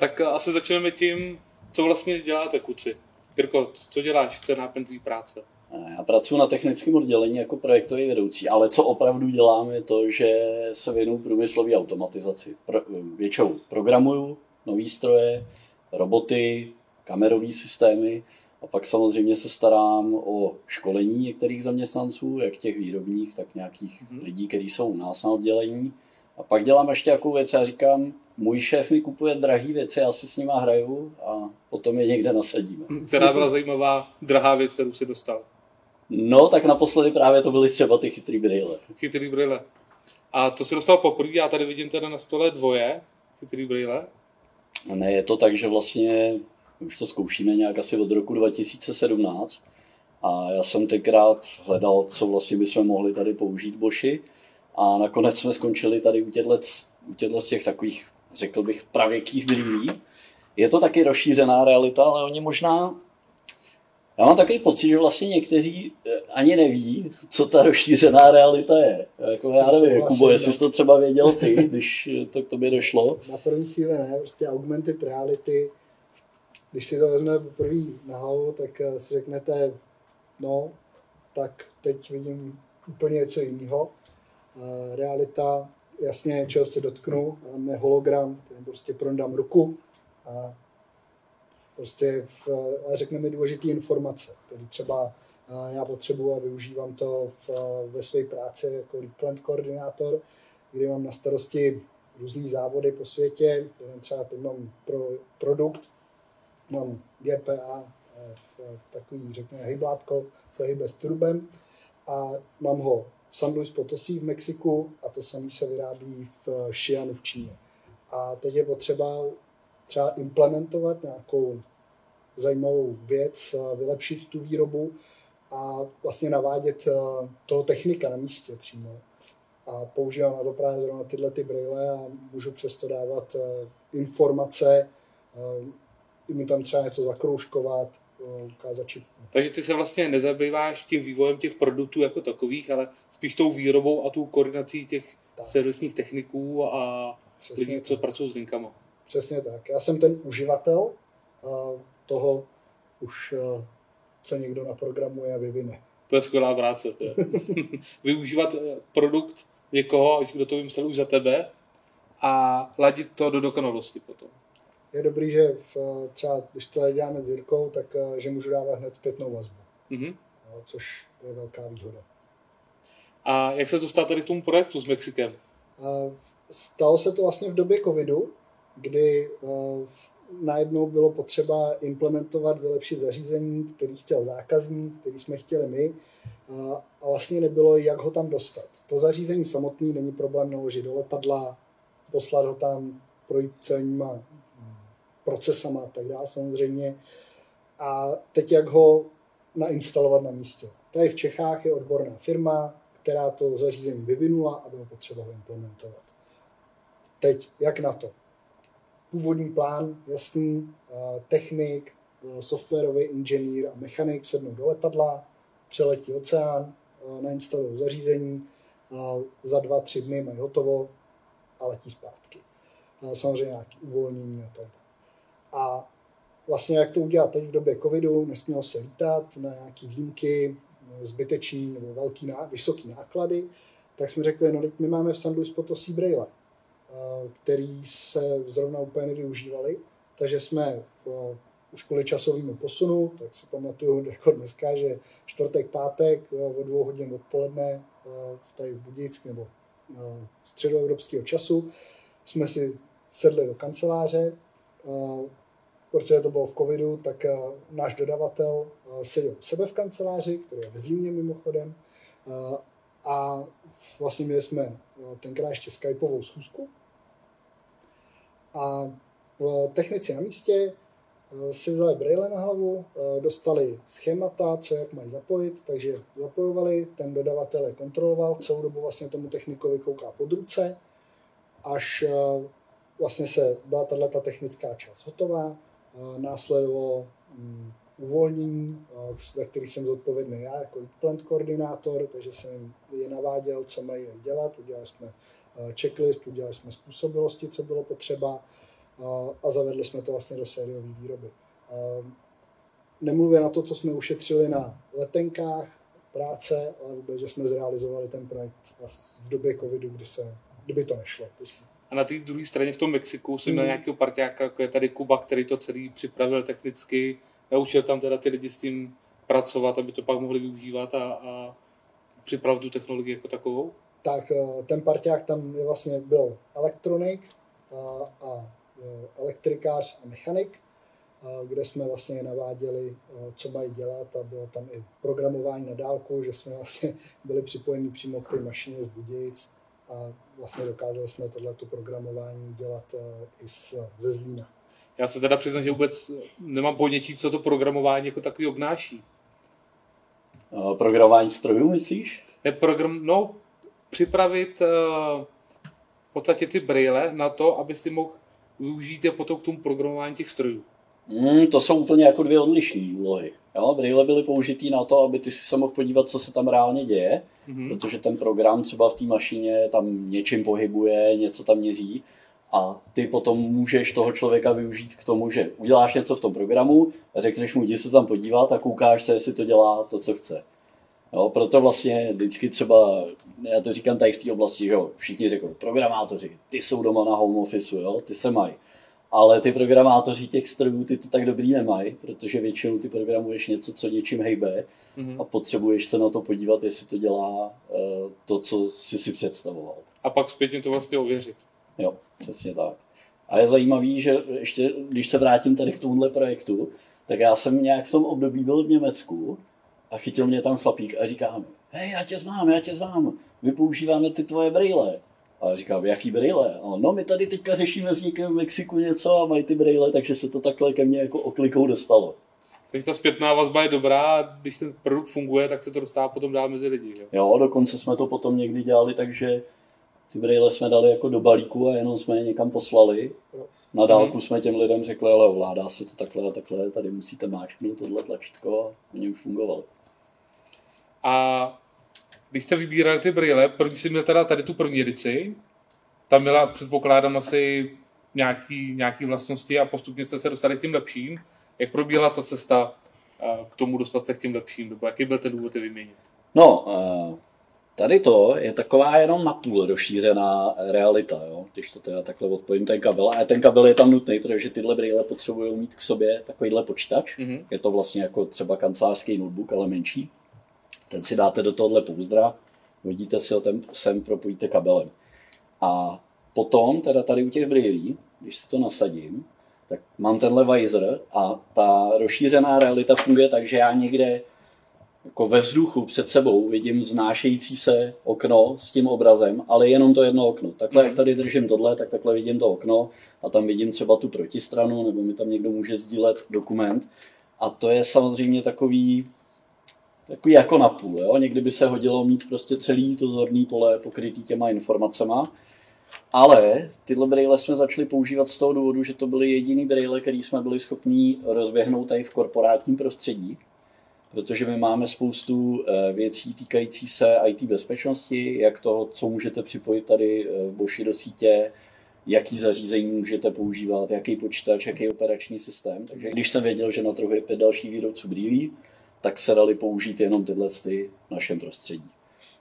Tak asi začneme tím, co vlastně děláte, kuci. Jirko, co děláš, to je náplň tvý práce? Já pracuji na technickém oddělení jako projektový vedoucí, ale co opravdu dělám je to, že se věnu průmyslové automatizaci. Pro, většinou programuju nové stroje, roboty, kamerové systémy a pak samozřejmě se starám o školení některých zaměstnanců, jak těch výrobních, tak nějakých mm-hmm. lidí, kteří jsou u nás na oddělení. A pak dělám ještě jakou věc, já říkám, můj šéf mi kupuje drahé věci, já si s nima hraju a potom je někde nasadíme. Která byla zajímavá drahá věc, kterou si dostal? No, tak naposledy právě to byly třeba ty chytrý brýle. Chytrý brýle. A to si dostal poprvé, já tady vidím teda na stole dvoje chytrý brýle. Ne, je to tak, že vlastně už to zkoušíme nějak asi od roku 2017 a já jsem tenkrát hledal, co vlastně bychom mohli tady použít Boši a nakonec jsme skončili tady u těchto, u těchto z těch takových, řekl bych, pravěkých brýlí. Je to taky rozšířená realita, ale oni možná já mám takový pocit, že vlastně někteří eh, ani neví, co ta rozšířená realita je. Jako já nevím, Kubo, jestli jsi to třeba věděl ty, když to k tobě došlo. Na první chvíli ne, prostě augmented reality, když si to vezme poprvé na hlavu, tak eh, si řeknete, no, tak teď vidím úplně něco jiného. Realita, jasně, čeho se dotknu, máme hologram, ten prostě prondám ruku a prostě v, řekneme důležité informace, které třeba já potřebuji a využívám to v, ve své práci jako lead plant koordinátor, kdy mám na starosti různé závody po světě, třeba teď mám pro produkt, mám GPA, takový, řekněme, hyblátko, se hybe s trubem a mám ho v San Luis Potosí v Mexiku a to samé se vyrábí v Xi'anu v Číně. A teď je potřeba třeba implementovat nějakou zajímavou věc, vylepšit tu výrobu a vlastně navádět eh, toho technika na místě přímo. A používám na to právě zrovna tyhle ty brýle a můžu přesto dávat eh, informace, eh, mu tam třeba něco zakroužkovat, ukázat čip. Takže ty se vlastně nezabýváš tím vývojem těch produktů jako takových, ale spíš tou výrobou a tou koordinací těch tak. servisních techniků a Přesně lidí, tak. co pracují s linkama. Přesně tak. Já jsem ten uživatel toho už, co někdo naprogramuje a vyvine. To je skvělá práce. To je. Využívat eh, produkt někoho, kdo to vymyslel už za tebe a ladit to do dokonalosti potom. Je dobrý, že v, třeba, když to děláme s Jirkou, tak eh, že můžu dávat hned zpětnou vazbu. Mm-hmm. No, což je velká výhoda. A jak se to stalo tady k tomu projektu s Mexikem? Stalo se to vlastně v době covidu, kdy eh, najednou bylo potřeba implementovat, vylepšit zařízení, který chtěl zákazník, který jsme chtěli my a vlastně nebylo, jak ho tam dostat. To zařízení samotný není problém naložit do letadla, poslat ho tam, projít celníma procesama a tak dále samozřejmě. A teď jak ho nainstalovat na místě. Tady v Čechách je odborná firma, která to zařízení vyvinula a bylo potřeba ho implementovat. Teď, jak na to? původní plán, jasný, eh, technik, eh, softwarový inženýr a mechanik sednou do letadla, přeletí oceán, eh, nainstalují zařízení, za dva, tři dny mají hotovo a letí zpátky. Samozřejmě nějaké uvolnění a tak dále. A vlastně jak to udělat teď v době covidu, nesmělo se lítat na nějaké výjimky, zbytečný nebo velký, vysoký náklady, tak jsme řekli, no my máme v San Luis Potosí Braille který se zrovna úplně nevyužívaly. Takže jsme už kvůli časovému posunu, tak si pamatuju jako dneska, že čtvrtek, pátek o dvou hodin odpoledne v tady Budick nebo středoevropského času jsme si sedli do kanceláře, protože to bylo v covidu, tak náš dodavatel seděl u sebe v kanceláři, který je ve Zlíně mimochodem, a vlastně měli jsme tenkrát ještě skypovou schůzku, a technici na místě eh, si vzali brýle na hlavu, eh, dostali schémata, co jak mají zapojit, takže zapojovali, ten dodavatel je kontroloval, celou dobu vlastně tomu technikovi kouká pod ruce, až eh, vlastně se byla tato technická část hotová, následovalo mm, uvolnění, za který jsem zodpovědný já jako plant koordinátor, takže jsem je naváděl, co mají dělat, udělali jsme checklist, udělali jsme způsobilosti, co bylo potřeba. a zavedli jsme to vlastně do sériové výroby. Nemluvě na to, co jsme ušetřili na letenkách, práce, ale vůbec, že jsme zrealizovali ten projekt v době covidu, kdy se, kdyby to nešlo. A na té druhé straně v tom Mexiku jsem měl hmm. nějakého parťáka, jako je tady Kuba, který to celý připravil technicky, naučil tam teda ty lidi s tím pracovat, aby to pak mohli využívat a, a připravit tu technologii jako takovou? Tak eh, ten parťák tam je vlastně byl elektronik a, a eh, elektrikář a mechanik, kde jsme vlastně naváděli, eh, co mají dělat a bylo tam i programování na dálku, že jsme vlastně byli připojeni přímo k té mašině z Budějic a vlastně dokázali jsme tohleto programování dělat i ze Zlína. Já se teda přiznám, že vůbec nemám ponětí, co to programování jako takový obnáší. Programování strojů, myslíš? Ne, program, no, připravit uh, v podstatě ty braille na to, aby si mohl využít je potom k tomu programování těch strojů. Mm, to jsou úplně jako dvě odlišné úlohy. Jo, braille byly použitý na to, aby ty si se mohl podívat, co se tam reálně děje, mm-hmm. protože ten program třeba v té mašině tam něčím pohybuje, něco tam měří a ty potom můžeš toho člověka využít k tomu, že uděláš něco v tom programu, řekneš mu, jdi se tam podívat a koukáš se, jestli to dělá to, co chce. Jo, proto vlastně vždycky třeba, já to říkám tady v té oblasti, že jo, všichni řeknou, programátoři, ty jsou doma na home office, jo, ty se mají. Ale ty programátoři těch strojů, ty to tak dobrý nemají, protože většinou ty programuješ něco, co něčím hejbe mm-hmm. a potřebuješ se na to podívat, jestli to dělá uh, to, co jsi si představoval. A pak zpětně to vlastně ověřit. Jo, přesně tak. A je zajímavý, že ještě, když se vrátím tady k tomuhle projektu, tak já jsem nějak v tom období byl v Německu a chytil mě tam chlapík a říká mi, hej, já tě znám, já tě znám, my používáme ty tvoje brýle. A říkám, jaký brýle? A no, my tady teďka řešíme s někým v Mexiku něco a mají ty brýle, takže se to takhle ke mně jako oklikou dostalo. Takže ta zpětná vazba je dobrá a když ten produkt funguje, tak se to dostává potom dál mezi lidi. Jo? jo, dokonce jsme to potom někdy dělali, takže ty brýle jsme dali jako do balíku a jenom jsme je někam poslali. Na dálku hmm. jsme těm lidem řekli, ale ovládá se to takhle a takhle, tady musíte máčknout tohle tlačítko a oni už fungovali. A když jste vybírali ty brýle, první si měl teda tady tu první edici, tam byla, předpokládám, asi nějaký, nějaký vlastnosti a postupně jste se dostali k tím lepším. Jak probíhala ta cesta k tomu dostat se k těm lepším, nebo jaký byl ten důvod je vyměnit? No, tady to je taková jenom napůl rozšířená realita, jo? když to teda takhle odpojím ten kabel. A ten kabel je tam nutný, protože tyhle brýle potřebují mít k sobě takovýhle počítač. Mm-hmm. Je to vlastně jako třeba kancelářský notebook, ale menší. Ten si dáte do tohohle pouzdra, hodíte si ho ten sem, propojíte kabelem. A potom, teda tady u těch brýlí, když si to nasadím, tak mám tenhle visor a ta rozšířená realita funguje tak, že já někde jako ve vzduchu před sebou vidím znášející se okno s tím obrazem, ale jenom to jedno okno. Takhle, jak mhm. tady držím tohle, tak takhle vidím to okno a tam vidím třeba tu protistranu, nebo mi tam někdo může sdílet dokument. A to je samozřejmě takový takový jako napůl. Jo? Někdy by se hodilo mít prostě celý to zorný pole pokrytý těma informacema. Ale tyhle brýle jsme začali používat z toho důvodu, že to byly jediný brýle, který jsme byli schopni rozběhnout tady v korporátním prostředí. Protože my máme spoustu eh, věcí týkající se IT bezpečnosti, jak toho, co můžete připojit tady eh, v Boši do sítě, jaký zařízení můžete používat, jaký počítač, jaký operační systém. Takže když jsem věděl, že na trhu je pět dalších výrobců brýlí, tak se dali použít jenom tyhle ty v našem prostředí.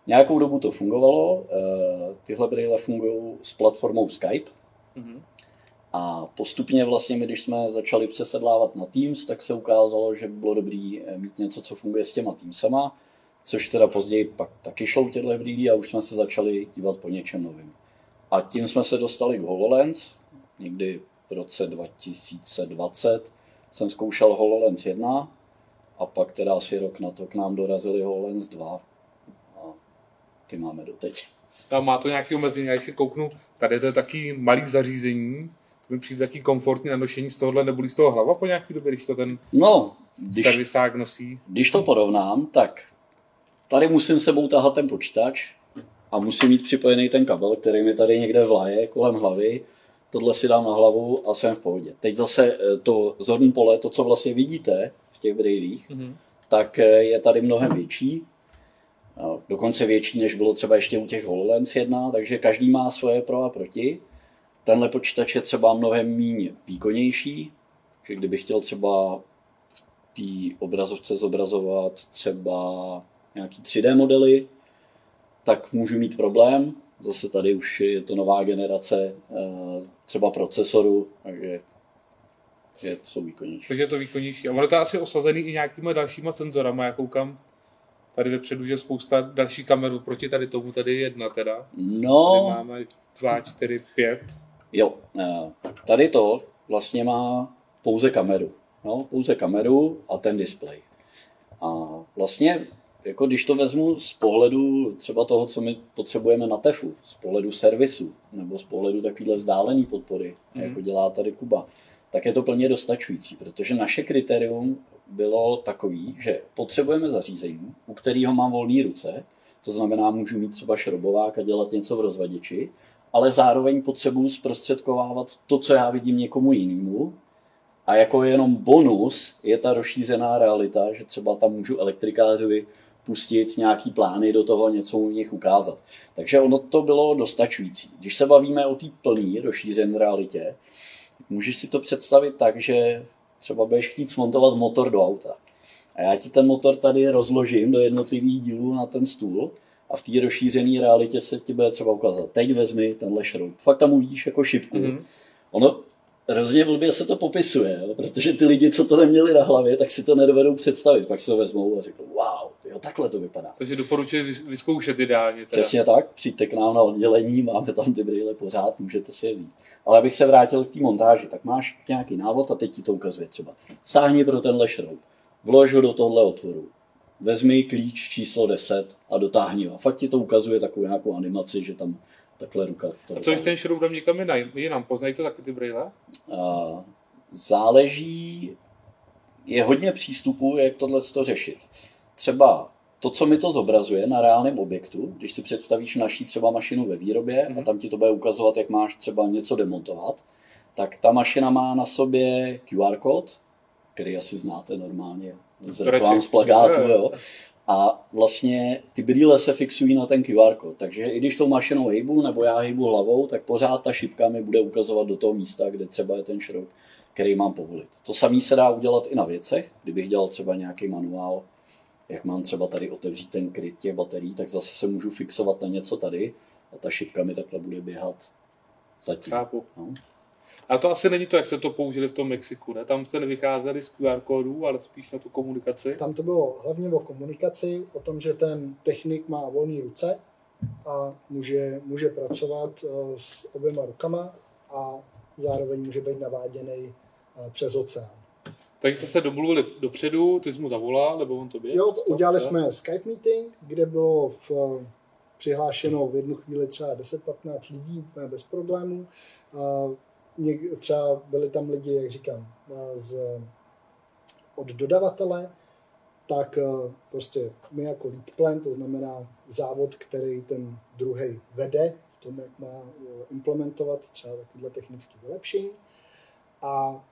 Nějakou dobu to fungovalo, eh, tyhle brýle fungují s platformou Skype mm-hmm. a postupně vlastně my, když jsme začali přesedlávat na Teams, tak se ukázalo, že by bylo dobré eh, mít něco, co funguje s těma Teamsama, což teda později pak taky šlo těchto brýlí a už jsme se začali dívat po něčem novým. A tím jsme se dostali k HoloLens, někdy v roce 2020 jsem zkoušel HoloLens 1 a pak teda asi rok na to k nám dorazili HoloLens 2 a ty máme doteď. A má to nějaké omezení, já si kouknu, tady to je taky malý zařízení, to mi přijde taky komfortní na nošení z tohohle, nebolí z toho hlava po nějaký době, když to ten no, když, servisák nosí? Když to porovnám, tak tady musím sebou tahat ten počítač a musím mít připojený ten kabel, který mi tady někde vlaje kolem hlavy. Tohle si dám na hlavu a jsem v pohodě. Teď zase eh, to zorný pole, to, co vlastně vidíte, těch brýlích, mm-hmm. tak eh, je tady mnohem větší. Dokonce větší, než bylo třeba ještě u těch HoloLens 1, takže každý má svoje pro a proti. tenhle počítač je třeba mnohem méně výkonnější, že kdybych chtěl třeba v té obrazovce zobrazovat třeba nějaký 3D modely, tak můžu mít problém. Zase tady už je to nová generace eh, třeba procesoru, takže je, jsou výkonnější. Takže je to výkonnější. A ono to je asi osazený i nějakýma dalšíma senzorama, já koukám tady vepředu, že spousta další kamerů proti tady tomu, tady je jedna teda. No, Tady máme dva, čtyři, pět. jo, eh, tady to vlastně má pouze kameru. No, pouze kameru a ten displej. A vlastně, jako když to vezmu z pohledu třeba toho, co my potřebujeme na TEFu, z pohledu servisu, nebo z pohledu takovéhle vzdálené podpory, Mhm. jako dělá tady Kuba, tak je to plně dostačující, protože naše kritérium bylo takový, že potřebujeme zařízení, u kterého mám volné ruce, to znamená, můžu mít třeba šrobovák a dělat něco v rozvaděči, ale zároveň potřebuji zprostředkovávat to, co já vidím někomu jinému. A jako jenom bonus je ta rozšířená realita, že třeba tam můžu elektrikářovi pustit nějaký plány do toho, něco u nich ukázat. Takže ono to bylo dostačující. Když se bavíme o té plné rozšířené realitě, můžeš si to představit tak, že třeba budeš chtít smontovat motor do auta. A já ti ten motor tady rozložím do jednotlivých dílů na ten stůl a v té rozšířené realitě se ti bude třeba ukázat. Teď vezmi tenhle šroub. Fakt tam uvidíš jako šipku. Mm-hmm. Mhm. Ono hrozně blbě se to popisuje, jo? protože ty lidi, co to neměli na hlavě, tak si to nedovedou představit. Pak se to vezmou a řeknou, wow, jo, takhle to vypadá. Takže doporučuji vyzkoušet ideálně. Teda. Přesně tak, přijďte k nám na oddělení, máme tam ty brýle pořád, můžete si je vzít. Ale abych se vrátil k té montáži, tak máš nějaký návod a teď ti to ukazuje třeba. Sáhni pro tenhle šroub, vlož ho do tohle otvoru, vezmi klíč číslo 10 a dotáhni ho. A fakt ti to ukazuje takovou nějakou animaci, že tam takhle ruka to A co když ten šroub dám někam jinam? Poznají to taky ty brýle? Záleží, je hodně přístupů, jak tohle to řešit. Třeba to, co mi to zobrazuje na reálném objektu, když si představíš naší třeba mašinu ve výrobě a Mhm. tam ti to bude ukazovat, jak máš třeba něco demontovat, tak ta mašina má na sobě QR kód, který asi znáte normálně z reklam z plagátu, jo. A vlastně ty brýle se fixují na ten QR kód, takže i když tou mašinou hejbu nebo já hejbu hlavou, tak pořád ta šipka mi bude ukazovat do toho místa, kde třeba je ten šroub, který mám povolit. To samé se dá udělat i na věcech, kdybych dělal třeba nějaký manuál, jak mám třeba tady otevřít ten kryt těch baterií, tak zase se můžu fixovat na něco tady a ta šipka mi takhle bude běhat zatím. Chápu. No. A to asi není to, jak se to použili v tom Mexiku, ne? Tam jste nevycházeli z QR kódů, ale spíš na tu komunikaci. Tam to bylo hlavně o komunikaci, o tom, že ten technik má volné ruce a může, může pracovat eh, s oběma rukama a zároveň může být naváděný eh, přes oceán. Takže jste se domluvili dopředu, ty jsi mu zavolal, nebo on tobě? Jo, udělali jsme Skype meeting, kde bylo v, eh, přihlášeno v jednu chvíli třeba 10-15 lidí úplně bez problémů. Třeba byli tam lidi, jak říkám, eh, z, od dodavatele, tak eh, prostě my jako lead plan, to znamená závod, který ten druhý vede v tom, jak má eh, implementovat třeba takovéhle technické vylepšení. A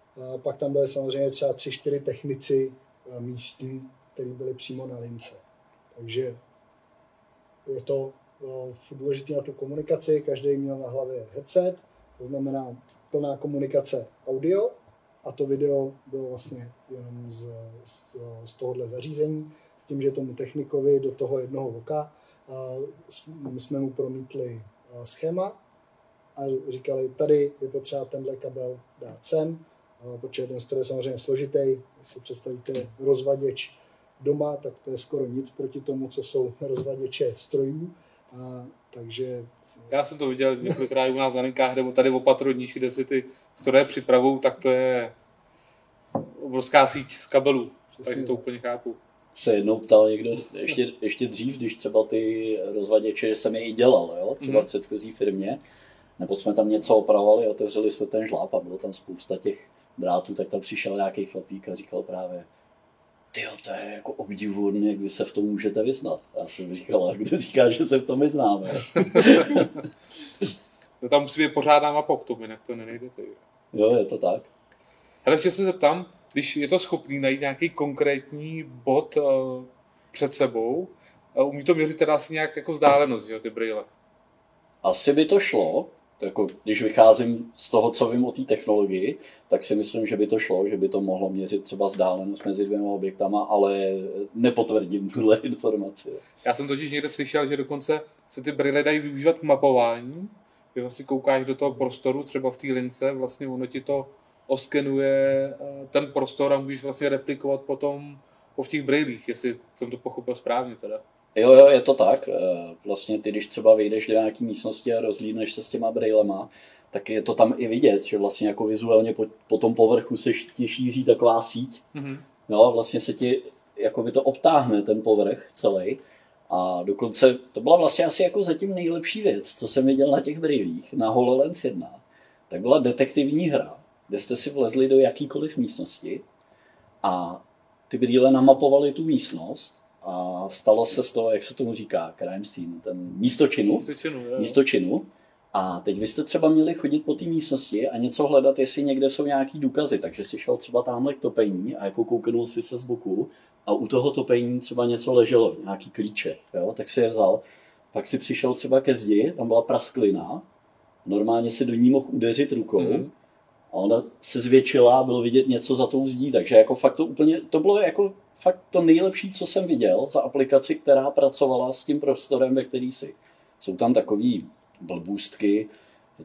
pak tam byly samozřejmě třeba tři, čtyři technici místní, kteří byli přímo na lince. Takže je to důležité na tu komunikaci, každý měl na hlavě headset, to znamená plná komunikace audio a to video bylo vlastně jenom z, z, z tohohle zařízení, s tím, že tomu technikovi do toho jednoho jsme- my jsme mu promítli schéma a říkali, tady je potřeba tenhle kabel dát sem, protože ten stroj je samozřejmě složitý, když si představíte rozvaděč doma, tak to je skoro nic proti tomu, co jsou rozvaděče strojů, a, takže Já jsem to viděl několikrát u nás na linkách, nebo tady v opatrodníš, kde si ty stroje připravují, tak to je obrovská síť z kabelů. Přesně Takže to tak. úplně chápu. se jednou ptal někdo, ještě, ještě dřív, když třeba ty rozvaděče jsem je i dělal, jo? třeba v Mhm. předchozí firmě, nebo jsme tam něco opravovali, otevřeli jsme ten žláb a bylo tam spousta těch drátů, tak tam přišel nějaký chlapík a říkal právě, ty to je jako obdivuhodné, jak vy se v tom můžete vyznat. Já jsem říkal, a kdo říká, že se v tom vyznáme. To tam musí být pořádná mapa k tomu, jinak to nenejde. Ty. Jo, je to tak. Ale ještě se zeptám, když je to schopný najít nějaký konkrétní bod uh, před sebou, uh, umí to měřit teda asi nějak jako vzdálenost, že jo, ty brýle. Asi by to šlo, Jako, když vycházím z toho, co vím o té technologii, tak si myslím, že by to šlo, že by to mohlo měřit třeba vzdálenost mezi dvěma objektama, ale nepotvrdím tuhle informaci. Já jsem totiž někde slyšel, že dokonce se ty brýle dají využívat k mapování. Vy vlastně koukáš do toho prostoru, třeba v té lince, vlastně ono ti to oskenuje eh, ten prostor a můžeš vlastně replikovat potom po v těch brýlích, jestli jsem to pochopil správně teda. Jo, jo, je to tak. Eh, vlastně ty, když třeba vyjdeš do nějaké místnosti a rozlídneš se s těma brýlema, tak je to tam i vidět, že vlastně jako vizuálně po, po tom povrchu se ti šíří taková síť. Mm-hmm. No, vlastně se ti, jako by to obtáhne ten povrch celý. A dokonce to byla vlastně asi jako zatím nejlepší věc, co jsem viděl na těch brýlích, na HoloLens 1. Tak byla detektivní hra, kde jste si vlezli do jakýkoliv místnosti a ty brýle namapovaly tu místnost a stalo se z toho, jak se tomu říká, crime scene, ten místo činu. Místo činu. A teď vy jste třeba měli chodit po té místnosti a něco hledat, jestli někde jsou nějaký důkazy. Takže si šel třeba tamhle k topení a jako kouknul si se z boku a u toho topení třeba něco leželo, nějaký klíče, jo? tak si je vzal. Pak si přišel třeba ke zdi, tam byla prasklina, normálně si do ní mohl udeřit rukou mm-hmm. a ona se zvětšila a bylo vidět něco za tou zdí, takže jako fakt to úplně, to bylo jako fakt to nejlepší, co jsem viděl za aplikaci, která pracovala s tím prostorem, ve který si. Jsou tam takový blbůstky,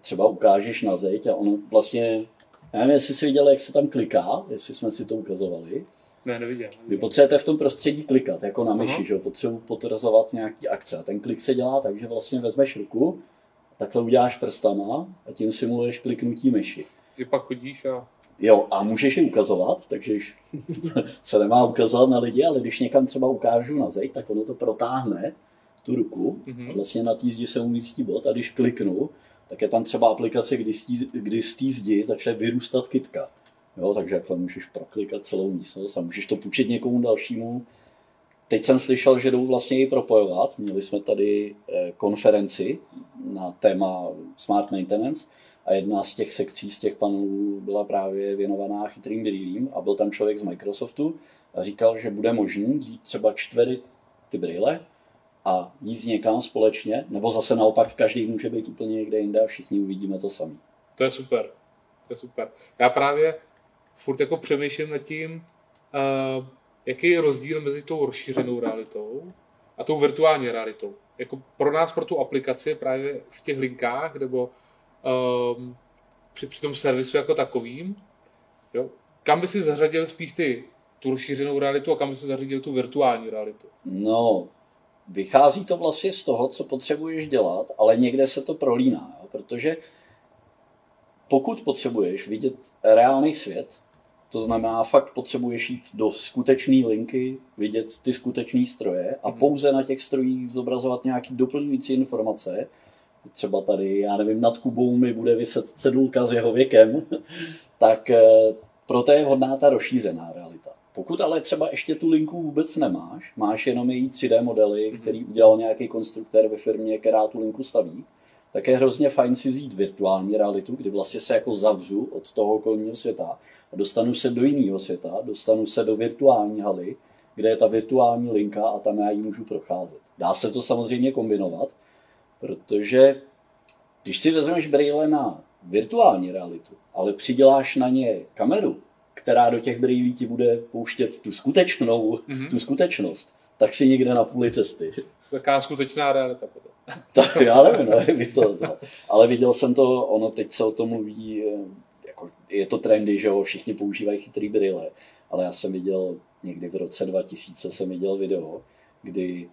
třeba ukážeš na zeď a ono vlastně, já nevím, jestli jsi viděl, jak se tam kliká, jestli jsme si to ukazovali. Ne, neviděl. Vy potřebujete v tom prostředí klikat, jako na myši, že potřebuji potvrzovat nějaký akce. A ten klik se dělá tak, že vlastně vezmeš ruku, takhle uděláš prstama a tím simuluješ kliknutí myši. Že pak chodíš a... Jo, a můžeš je ukazovat, takže se nemá ukazovat na lidi, ale když někam třeba ukážu na zeď, tak ono to protáhne tu ruku mm-hmm. a vlastně na té zdi se umístí bod a když kliknu, tak je tam třeba aplikace, kdy z, tí, kdy z té zdi začne vyrůstat kytka. Jo, takže takhle můžeš proklikat celou místnost a můžeš to půjčit někomu dalšímu. Teď jsem slyšel, že jdou vlastně i propojovat. Měli jsme tady eh, konferenci na téma Smart Maintenance a jedna z těch sekcí, z těch panelů byla právě věnovaná chytrým brýlím a byl tam člověk z Microsoftu a říkal, že bude možný vzít třeba čtvery ty brýle a jít někam společně, nebo zase naopak každý může být úplně někde jinde a všichni uvidíme to sami. To je super. To je super. Já právě furt jako přemýšlím nad tím, uh, jaký je rozdíl mezi tou rozšířenou realitou a tou virtuální realitou. Jako pro nás, pro tu aplikaci právě v těch linkách nebo um, při, při tom servisu jako takovým, jo, kam by si zařadil spíš ty tu rozšířenou realitu a kam by si zařadil tu virtuální realitu? No, vychází to vlastně z toho, co potřebuješ dělat, ale někde se to prolíná, jo? protože pokud potřebuješ vidět reálný svět, to znamená, fakt potřebuješ jít do skutečné linky, vidět ty skutečné stroje a mm. pouze na těch strojích zobrazovat nějaký doplňující informace. Třeba tady, já nevím, nad Kubou mi bude vyset cedulka s jeho věkem, tak eh, proto je vhodná ta rozšířená realita. Pokud ale třeba ještě tu linku vůbec nemáš, máš jenom její 3D modely, mm. který udělal nějaký konstruktor ve firmě, která tu linku staví, tak je hrozně fajn si vzít virtuální realitu, kdy vlastně se jako zavřu od toho okolního světa a dostanu se do jiného světa, dostanu se do virtuální haly, kde je ta virtuální linka a tam já ji můžu procházet. Dá se to samozřejmě kombinovat, protože když si vezmeš brýle na virtuální realitu, ale přiděláš na ně kameru, která do těch brýlí ti bude pouštět tu skutečnou, mm-hmm. tu skutečnost, tak si někde na půli cesty. Taká skutečná realita potom. tak já nevím, nevím to, ale viděl jsem to, ono teď se o tom mluví, eh, jako je to trendy, že jo, všichni používají chytrý brýle, ale já jsem viděl někdy v roce 2000 jsem viděl video, kdy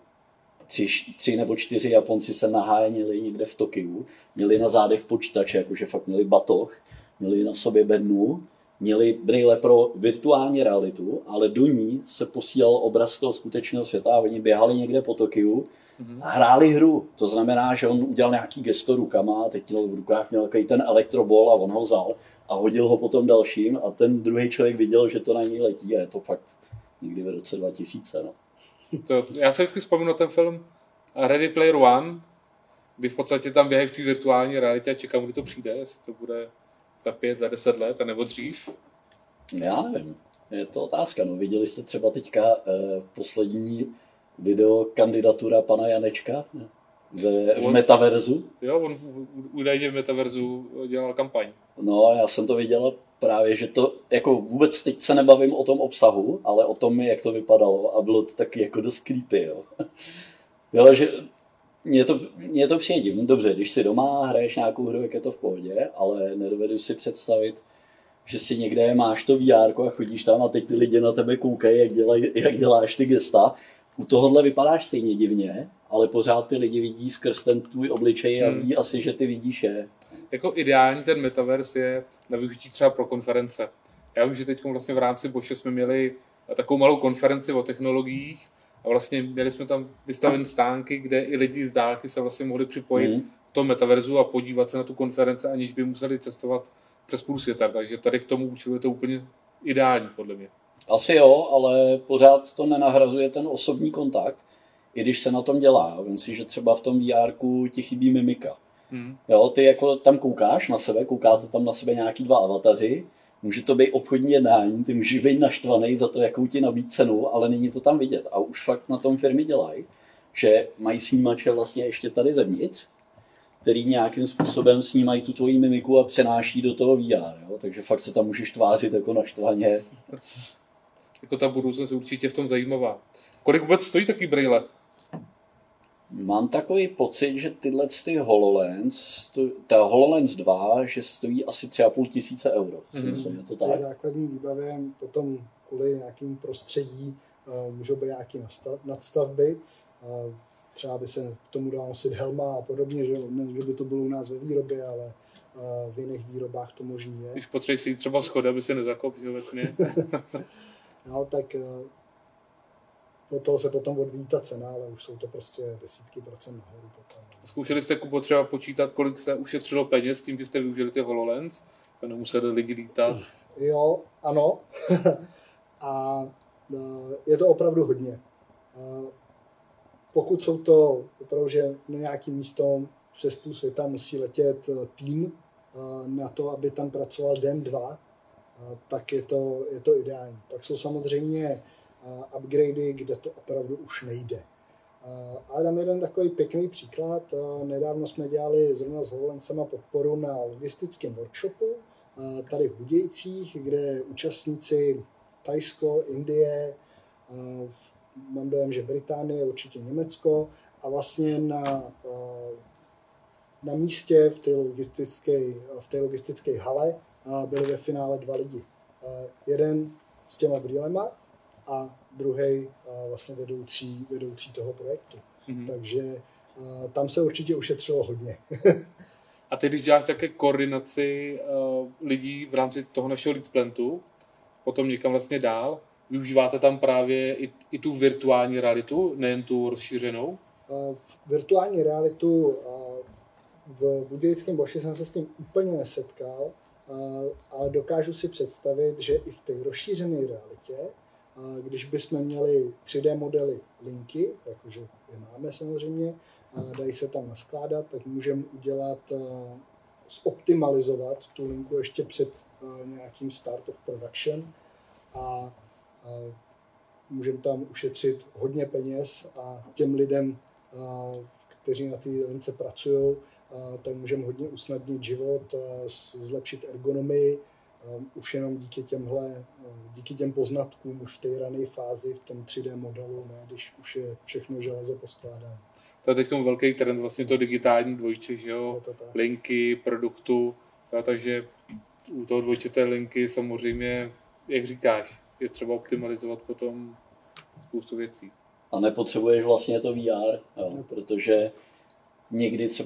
tři, tři nebo čtyři Japonci se nahájenili někde v Tokiu, měli na zádech počítače, jakože fakt měli batoh, měli na sobě bednu, měli brýle pro virtuální realitu, ale do ní se posílal obraz toho skutečného světa a oni běhali někde po Tokiu mm-hmm. a hráli hru. To znamená, že on udělal nějaký gesto rukama a teď měl v rukách měl takový ten elektrobol a on ho vzal a hodil ho potom dalším a ten druhý člověk viděl, že to na něj letí a je to fakt někdy v roce 2000. No. To, já se vždycky vzpomínám ten film Ready Player One, kdy v podstatě tam běhají v té virtuální realitě a čekám, kdy to přijde, jestli to bude za pět, za deset let, a nebo dřív? Já nevím. Je to otázka. No, viděli jste třeba teďka eh, poslední video kandidatura pana Janečka? v, v On- metaverzu. Jo, on údajně v Metaverzu dělal kampaň. No, já jsem to viděl právě, že to, jako vůbec teď se nebavím o tom obsahu, ale o tom, jak to vypadalo a bylo to taky jako dost creepy, jo. jo, že mě to, mě to přijde divný. Dobře, když si doma hraješ nějakou hru, jak je to v pohodě, ale nedovedu si představit, že si někde máš to VR a chodíš tam a teď ty lidi na tebe koukají, jak, dělaj, jak děláš ty gesta. U tohohle vypadáš stejně divně, ale pořád ty lidi vidí skrz ten tvůj obličej a Hmm. ví asi, že ty vidíš je. Jako ideální ten Metaverse je na využití třeba pro konference. Já vím, že teď vlastně v rámci Boše jsme měli takovou malou konferenci o technologiích a vlastně měli jsme tam vystaven stánky, kde i lidi z dálky se vlastně mohli připojit Hmm. k tomu metaverzu a podívat se na tu konferenci, aniž by museli cestovat přes půl světa. Takže tady k tomu účelu je to úplně ideální, podle mě. Asi jo, ale pořád to nenahrazuje ten osobní kontakt, i když se na tom dělá. Vím si, že třeba v tom VR ti chybí mimika. Hmm. Jo, ty jako tam koukáš na sebe, koukáte tam na sebe nějaký dva avataři, může to být obchodní jednání, ty můžeš být naštvaný za to, jakou ti nabít cenu, ale není to tam vidět. A už fakt na tom firmy dělají, že mají snímače vlastně ještě tady zevnitř, který nějakým způsobem snímají tu tvoji mimiku a přenáší do toho VR. Jo? Takže fakt se tam můžeš tvářit jako naštvaně. Jako ta budoucnost je určitě v tom zajímavá. Kolik vůbec stojí takový brýle? Mám takový pocit, že tyhle ty HoloLens, ta HoloLens 2, že stojí asi 3,5 tisíce euro. Mhm. myslím, je to Ty tak. základní výbavě potom kvůli nějakým prostředí eh, můžou být nějaké nadstavby. Eh, Třeba by se k tomu dal nosit helma a podobně, že, ne, že by to bylo u nás ve výrobě, ale eh, v jiných výrobách to možný je. Když potřebuješ si třeba schody, aby se nezakop, že jo. No, tak eh, od toho se potom odvíjí ta cena, ale už jsou to prostě desítky procent nahoru potom. Zkoušeli jste Kubo třeba počítat, kolik se ušetřilo peněz tím, že jste využili ty HoloLens? To nemuseli lidi lítat. Jo, ano. a eh, je to opravdu hodně. Eh, Pokud jsou to opravdu, že na nějaký místo přes půl světa musí letět tým na to, aby tam pracoval den, dva, tak je to, je to ideální. Pak jsou samozřejmě upgradey, kde to opravdu už nejde. Ale dám jeden takový pěkný příklad. Nedávno jsme dělali zrovna s Hololencema podporu na logistickém workshopu tady v Budějcích, kde účastníci Tajsko, Indie, mám dojem, že Británie, určitě Německo a vlastně na, na místě v té logistické, v té logistické hale byli ve finále dva lidi. Eh, Jeden s těma brýlema a druhý vlastně vedoucí, vedoucí toho projektu. Mhm. Takže eh, tam se určitě ušetřilo hodně. A ty, když děláš také koordinaci uh, lidí v rámci toho našeho lead plantu, potom někam vlastně dál, využíváte tam právě i, i tu virtuální realitu, nejen tu rozšířenou? Eh, V virtuální realitu eh, v budějickém Boši jsem se s tím úplně nesetkal, eh, ale dokážu si představit, že i v té rozšířené realitě, když bychom měli 3D modely linky, jakože je máme samozřejmě, a dají se tam naskládat, tak můžeme udělat, zoptimalizovat tu linku ještě před nějakým start of production. A můžeme tam ušetřit hodně peněz a těm lidem, kteří na té lince pracují, tak můžeme hodně usnadnit život, zlepšit ergonomii, a, už jenom díky těmhle, a, díky těm poznatkům už v té rané fázi v tom 3D modelu, ne, když už je všechno železo poskládané. To je teď velký trend, vlastně to digitální dvojče, že jo? linky, produktu, jo, takže u toho dvojčeté linky samozřejmě, jak říkáš, je třeba optimalizovat potom spoustu věcí. A nepotřebuješ vlastně to VR, jo, protože někdy třeba